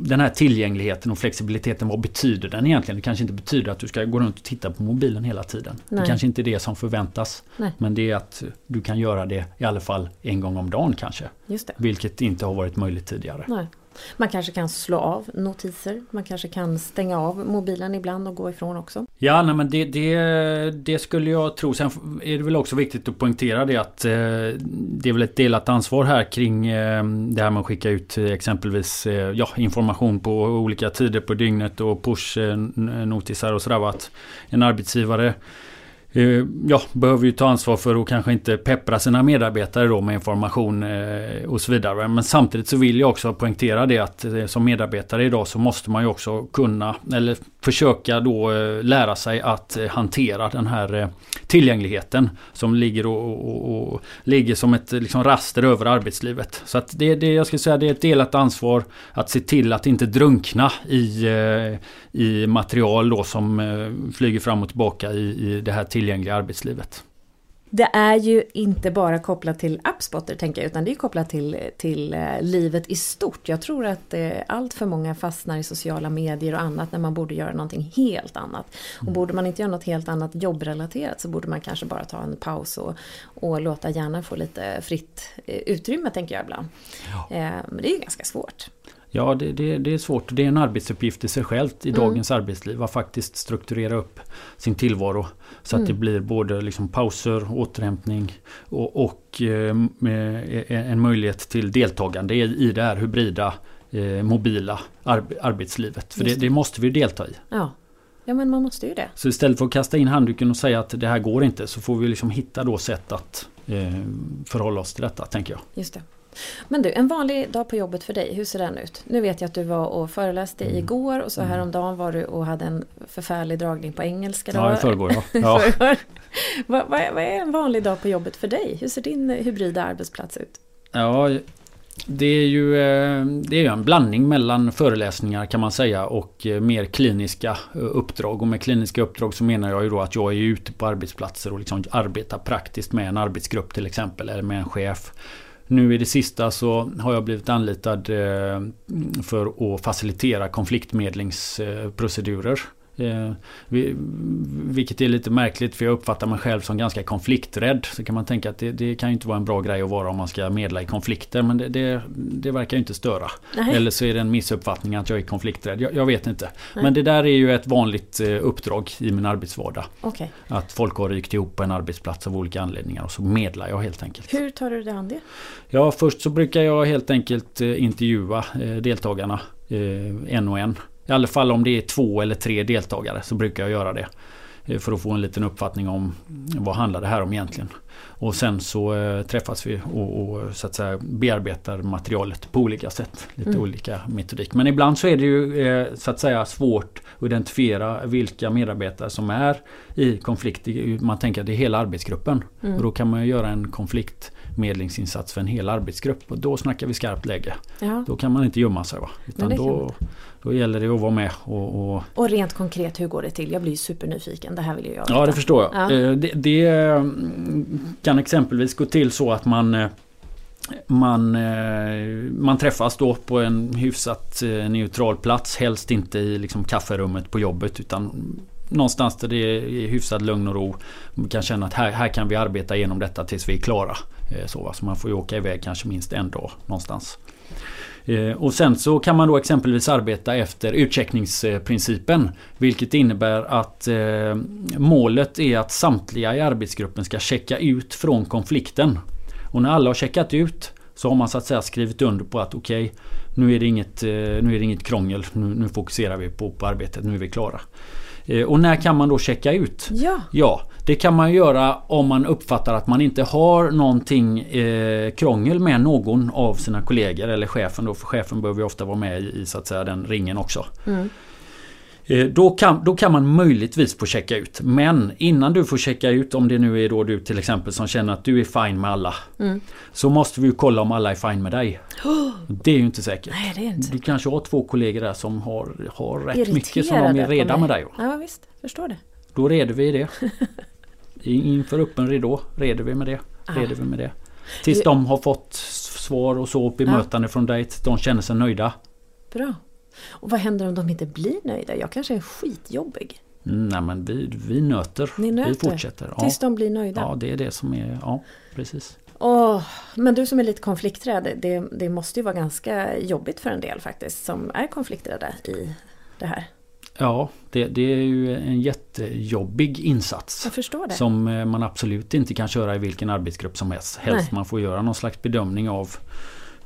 den här tillgängligheten och flexibiliteten. Vad betyder den egentligen? Det kanske inte betyder att du ska gå runt och titta på mobilen hela tiden. Nej. Det kanske inte är det som förväntas. Nej. Men det är att du kan göra det i alla fall en gång om dagen kanske. Vilket inte har varit möjligt tidigare. Nej. Man kanske kan slå av notiser. Man kanske kan stänga av mobilen ibland och gå ifrån också. Ja, nej, men det, det, det skulle jag tro. Sen är det väl också viktigt att poängtera det att eh, det är väl ett delat ansvar här kring eh, det här med att skicka ut eh, exempelvis eh, ja, information på olika tider på dygnet och push-notisar eh, och sådär. Att en arbetsgivare Eh, ja, behöver ju ta ansvar för att kanske inte peppra sina medarbetare då med information eh, och så vidare. Men samtidigt så vill jag också poängtera det att eh, som medarbetare idag så måste man ju också kunna eller försöka då lära sig att hantera den här tillgängligheten som ligger, och, och, och ligger som ett liksom raster över arbetslivet. Så att det, det, jag ska säga, det är ett delat ansvar att se till att inte drunkna i, i material då som flyger fram och tillbaka i, i det här tillgängliga arbetslivet. Det är ju inte bara kopplat till Appspotter tänker jag, utan det är kopplat till, till eh, livet i stort. Jag tror att eh, allt för många fastnar i sociala medier och annat när man borde göra någonting helt annat. Och mm. borde man inte göra något helt annat jobbrelaterat så borde man kanske bara ta en paus och, och låta hjärnan få lite fritt eh, utrymme tänker jag ibland. Ja. Men det är ju ganska svårt. Ja, det, det, det, är svårt. Det är en arbetsuppgift i sig själlt i mm. dagens arbetsliv. Att faktiskt strukturera upp sin tillvaro. Så mm. att det blir både liksom pauser, återhämtning och, och eh, en möjlighet till deltagande i det här hybrida eh, mobila arb arbetslivet. För det, det, måste vi delta i. Ja. ja, men man måste ju det. Så istället för att kasta in handduken och säga att det här går inte så får vi liksom hitta då sätt att eh, förhålla oss till detta, tänker jag. Just det. Men du, en vanlig dag på jobbet för dig, hur ser den ut? Nu vet jag att du var och föreläste mm. igår och så mm. häromdagen var du och hade en förfärlig dragning på engelska. Då. Ja, i förrgår ja. ja. vad, vad, är en vanlig dag på jobbet för dig? Hur ser din hybrida arbetsplats ut? Ja, det är ju eh, det är en blandning mellan föreläsningar kan man säga och eh, mer kliniska eh, uppdrag. Och med kliniska uppdrag så menar jag ju då att jag är ute på arbetsplatser och liksom arbetar praktiskt med en arbetsgrupp till exempel eller med en chef. Nu i det sista så har jag blivit anlitad eh, för att facilitera konfliktmedlingsprocedurer. Eh, vilket är lite märkligt för jag uppfattar mig själv som ganska konflikträdd. Så kan man tänka att det, det kan ju inte vara en bra grej att vara om man ska medla i konflikter. Men det, det, det verkar ju inte störa. Nej. Eller så är det en missuppfattning att jag är konflikträdd. Jag, jag vet inte. Nej. Men det där är ju ett vanligt eh, uppdrag i min arbetsvardag. Okay. Att folk har rykt ihop på en arbetsplats av olika anledningar och så medlar jag helt enkelt. Hur tar du dig an det? Ja först så brukar jag helt enkelt eh, intervjua deltagarna en och en. I alla fall om det är två eller tre deltagare så brukar jag göra det. Eh, för att få en liten uppfattning om vad handlar det här om egentligen. Och sen så eh, träffas vi och, och, så att säga bearbetar materialet på olika sätt. Lite mm. olika metodik. Men ibland så är det ju eh, så att säga svårt att identifiera vilka medarbetare som är i konflikt. Man tänker att det är hela arbetsgruppen. Mm. Och då kan man göra en konfliktmedlingsinsats för en hel arbetsgrupp. Och då snackar vi skarpt läge. Ja. Då kan man inte gömma sig. Va? Utan då, då gäller det att vara med. Och, och... och rent konkret, hur går det till? Jag blir supernyfiken. Det här vill jag göra. Ja, det förstår jag. Ja. Eh, det, det, mm, kan exempelvis gå till så att man eh, man, eh, man träffas då på en hyfsat neutral plats. Helst inte i liksom kafferummet på jobbet utan någonstans där det är hyfsad lugn och ro. Man kan känna att här, här kan vi arbeta igenom detta tills vi är klara. Så, så man får ju åka iväg kanske minst en dag någonstans. Eh, och sen så kan man då exempelvis arbeta efter utcheckningsprincipen. Vilket innebär att eh, målet är att samtliga i arbetsgruppen ska checka ut från konflikten. Och när alla har checkat ut så har man så att säga skrivit under på att okej okay, nu, är det inget, eh, nu är det inget krångel. Nu, nu fokuserar vi på, på arbetet. Nu är vi klara. Och när kan man då checka ut? Ja. ja det kan man göra om man uppfattar att man inte har någonting eh, krångel med någon av sina kollegor eller chefen då. För chefen behöver ofta vara med i, i så att säga den ringen också. Mm. Eh, då kan, då kan man möjligtvis få checka ut. Men innan du får checka ut, om det nu är då du till exempel som känner att du är fine med alla. Mm. Så måste vi ju kolla om alla är fine med dig. Det är ju inte säkert. Nej, det är inte. Du kanske har två kollegor där som har, har rätt mycket som Irriterade de är reda med dig. Ja visst, förstår det. Då reder vi det. Inför öppen ridå reder vi med det. Ah. Reder vi med det. Tills de har fått svar och så bemötande från dig. De känner sig nöjda. Bra. Och vad händer om de inte blir nöjda? Jag kanske är skitjobbig. Mm, nej men vi, vi nöter. Nöter? Vi fortsätter. Ja. Tills de blir nöjda? ja det är det som är, ja precis. Åh, men du som är lite konflikträdd, det, det måste ju vara ganska jobbigt för en del faktiskt som är konflikträdda i det här. Ja det, det är ju en jättejobbig insats. Det. Som eh, man absolut inte kan köra i vilken arbetsgrupp som helst. Helst Nej. man får göra någon slags bedömning av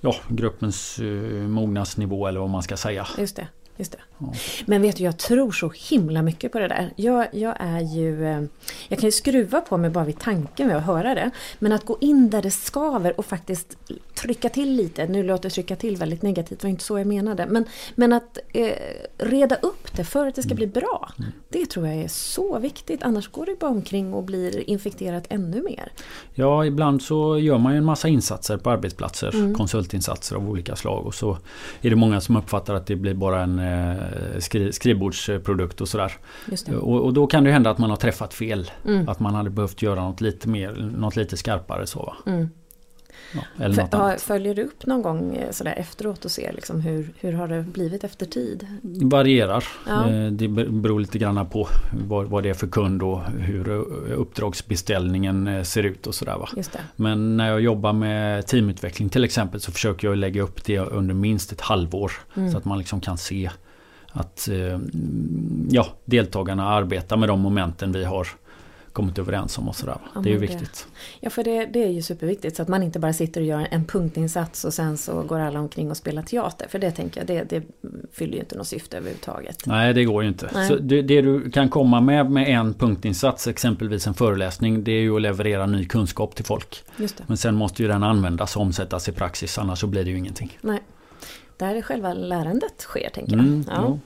ja, gruppens uh, mognadsnivå eller vad man ska säga. Just det. Just det. Ja. Men vet du, jag tror så himla mycket på det där. Jag, jag är ju... eh, Jag kan ju skruva på mig bara vid tanken med att höra det. Men att gå in där det skaver och faktiskt trycka till lite. Nu låter trycka till väldigt negativt, det var inte så jag menade. Men, men att eh, reda upp det för att det ska bli bra. Det tror jag är så viktigt. Annars går det bara omkring och blir infekterat ännu mer. Ja, ibland så gör man ju en massa insatser på arbetsplatser. Mm. Konsultinsatser av olika slag. Och så är det många som uppfattar att det blir bara en eh, skri skrivbordsprodukt och sådär. Och, och då kan det hända att man har träffat fel. Mm. Att man hade behövt göra något lite mer, något lite skarpare så. Mm. Ja, eller något annat. följer du upp någon gång eh, sådär efteråt och ser liksom hur, hur har det blivit efter tid? Det varierar. Ja. Eh, Det beror lite grann på vad, vad det är för kund och hur eh, uppdragsbeställningen eh, ser ut och sådär va. Men när jag jobbar med teamutveckling till exempel så försöker jag lägga upp det under minst ett halvår. Mm. Så att man liksom kan se att eh, ja, deltagarna arbetar med de momenten vi har kommit överens om och sådär. Ja, det är ju viktigt. Ja, för det, det är ju superviktigt så att man inte bara sitter och gör en punktinsats och sen så går alla omkring och spelar teater. För det tänker jag, det, det fyller ju inte något syfte överhuvudtaget. Nej det går ju inte. Nej. Så det, det du kan komma med med en punktinsats, exempelvis en föreläsning, det är ju att leverera ny kunskap till folk. Just det. Men sen måste ju den användas och omsättas i praxis, annars så blir det ju ingenting. Nej. Där är själva lärandet sker, tänker jag. Mm, ja. jo.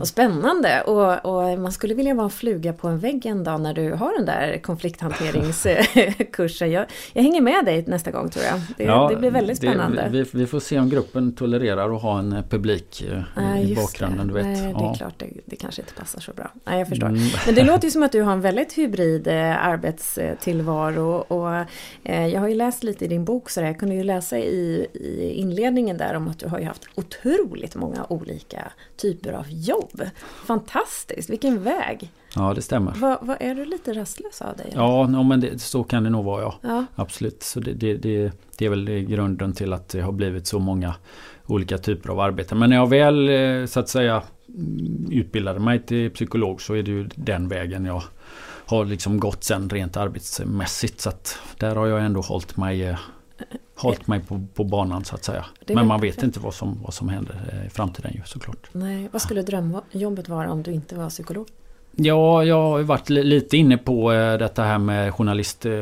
Och spännande! Och, och man skulle vilja vara en fluga på en vägg en dag när du har den där konflikthanteringskursen. Jag, jag hänger med dig nästa gång tror jag. Det, Ja, det blir väldigt det- spännande. vi, vi får se om gruppen tolererar att ha en eh, publik eh, i just bakgrunden. det. Du vet. Nej, det är Ja. klart, det, det kanske inte passar så bra. Nej, jag förstår. Mm. Men det låter ju som att du har en väldigt hybrid eh, arbetstillvaro. Och, eh, jag har ju läst lite i din bok, så där. jag kunde ju läsa i, i inledningen där om att du har ju haft otroligt många olika typer av jobb. Fantastiskt, vilken väg! ja, det stämmer. Vad, vad är du lite rastlös av dig? Ja, no, men det, så kan det nog vara ja. Ja, Absolut. Så det, det, det, det är väl grunden till att det har blivit så många olika typer av arbeten. Men när jag väl eh, så att säga mm, utbildade mig till psykolog så är det ju den vägen jag har liksom gått sen rent arbetsmässigt. Så att där har jag ändå hållit mig, eh, hållit mig på, på banan så att säga. Men man vet inte vad som, vad som händer eh, i framtiden ju såklart. nej. Vad skulle drömjobbet vara om du inte var psykolog? Ja, jag har varit li- lite inne på eh, detta här med journalist, eh,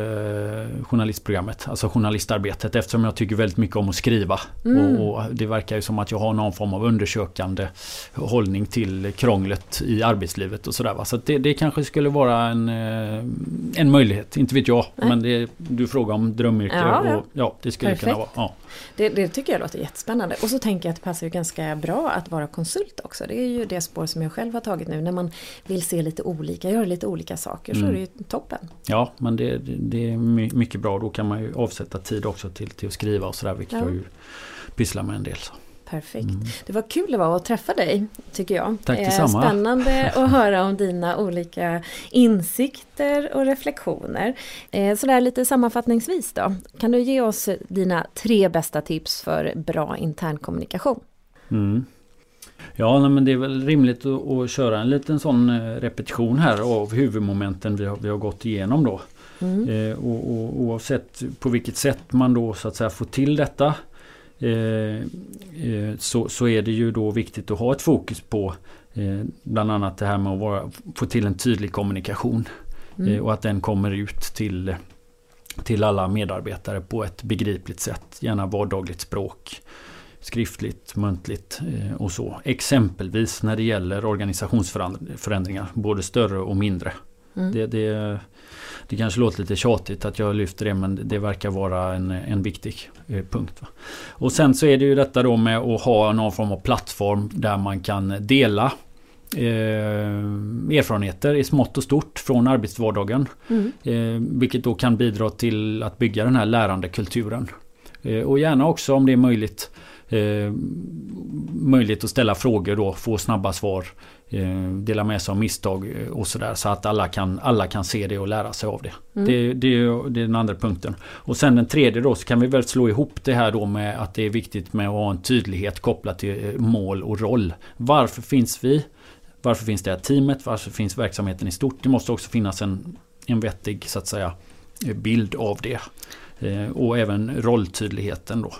journalistprogrammet. Alltså journalistarbetet eftersom jag tycker väldigt mycket om att skriva. Mm. Och, det verkar ju som att jag har någon form av undersökande hållning till krånglet i arbetslivet och sådär. Så det, det kanske skulle vara en, eh, en möjlighet, inte vet jag. Nej. Men det, du frågar om drömyrke Ja, ja. och ja, det skulle kunna vara. Perfekt. Ja. Det, det tycker jag låter jättespännande. Och så tänker jag att det passar ju ganska bra att vara konsult också. Det är ju det spår som jag själv har tagit nu. När man vill se lite olika, göra lite olika saker så Mm. är det ju toppen. Ja, men det, det- är my- mycket bra. Då kan man ju avsätta tid också till, till att skriva och sådär. Vilket Ja. jag ju pysslar med en del. Så. Perfekt. Mm. Det var kul det var att träffa dig, tycker jag. Tack Eh, detsamma. Spännande att höra om dina olika insikter och reflektioner. Eh, Sådär lite sammanfattningsvis då. Kan du ge oss dina tre bästa tips för bra internkommunikation? Mm. Ja, men det är väl rimligt att, köra en liten sån eh, repetition här av huvudmomenten vi har, vi har gått igenom då. Mm. Eh, och, och, oavsett på vilket sätt man då så att säga får till detta så, så är det ju då viktigt att ha ett fokus på eh, bland annat det här med att vara, få till en tydlig kommunikation. Mm. Eh, och att den kommer ut till, till alla medarbetare på ett begripligt sätt. Gärna vardagligt språk. skriftligt, muntligt eh, och så. Exempelvis när det gäller organisationsförändringar, både större och mindre. Mm. Det, det, det kanske låter lite tjatigt att jag lyfter det men det verkar vara en, en viktig eh, punkt. Va? Och sen så är det ju detta då med att ha någon form av plattform där man kan dela eh, erfarenheter i smått och stort från arbetsvardagen. Mm. Eh, vilket då kan bidra till att bygga den här lärandekulturen. Eh, och gärna också om det är möjligt eh, möjlighet att ställa frågor då, få snabba svar, dela med sig av misstag eh, och sådär. Så att alla kan, alla kan se det och lära sig av det. Mm. Det, det, det, är den andra punkten. Och sen den tredje då så kan vi väl slå ihop det här då med att det är viktigt med att ha en tydlighet kopplat till eh, mål och roll. Varför finns vi? Varför finns det här teamet? Varför finns verksamheten i stort? Det måste också finnas en, en vettig så att säga bild av det. Eh, och även rolltydligheten då.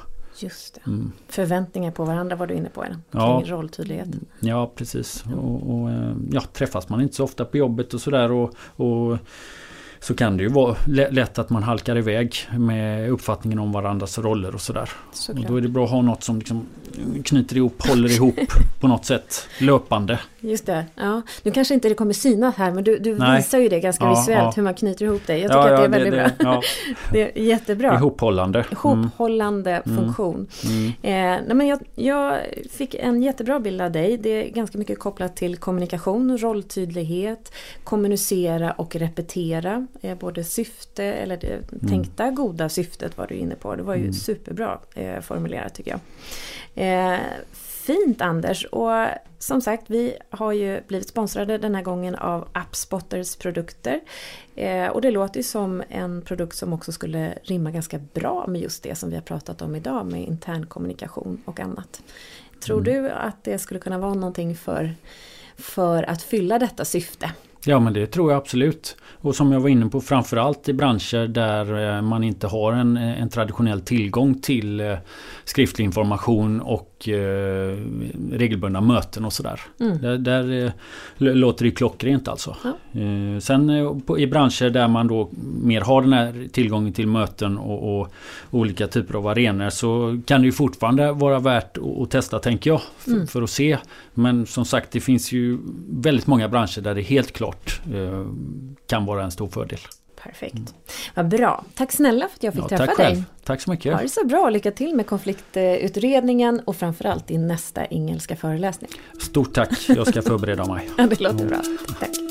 Just det. Mm. Förväntningar på varandra var du inne på. Kring ja. rolltydlighet. Ja precis. Och, och, eh, ja, träffas man inte så ofta på jobbet och sådär. Och, och så kan det ju vara lätt att man halkar iväg med uppfattningen om varandras roller och sådär. Och då är det bra att ha något som liksom knyter ihop, håller ihop på något sätt löpande. Just det. Ja. Nu kanske inte det kommer synas här men du, du visar ju det ganska ja, visuellt ja. hur man knyter ihop det. Jag tycker att det är väldigt det, bra. Det, är jättebra. Ihophållande. Ihophållande mm. funktion. Mm. Eh, nej, men jag, jag, fick en jättebra bild av dig. Det är ganska mycket kopplat till kommunikation, rolltydlighet, kommunicera och repetera. Eh, både syfte eller det mm. tänkta goda syftet var du inne på. Det var ju mm. superbra eh, formulerat tycker jag. Fint Anders! Och som sagt, vi har ju blivit sponsrade den här gången av AppSpotters produkter. Eh, och det låter ju som en produkt som också skulle rimma ganska bra med just det som vi har pratat om idag med intern kommunikation och annat. Tror mm. du att det skulle kunna vara någonting för, för att fylla detta syfte? Ja men det tror jag absolut. Och som jag var inne på framförallt i branscher där eh, man inte har en, en traditionell tillgång till eh, skriftlig information och eh, regelbundna möten och sådär. Mm. Där, där eh, låter det klockrent alltså. Ja. Eh, sen på, i branscher där man då mer har den här tillgången till möten och, och olika typer av arenor så kan det ju fortfarande vara värt att, att testa tänker jag. För, mm. för, att se. Men som sagt det finns ju väldigt många branscher där det helt klart kan vara en stor fördel. Perfekt. Mm. Vad bra. Tack snälla för att jag fick ja, träffa tack dig. Själv. Tack så mycket. Ha det så bra. Lycka till med konfliktutredningen och framförallt din nästa engelska föreläsning. Stort tack. Jag ska förbereda mig. det låter bra. Tack.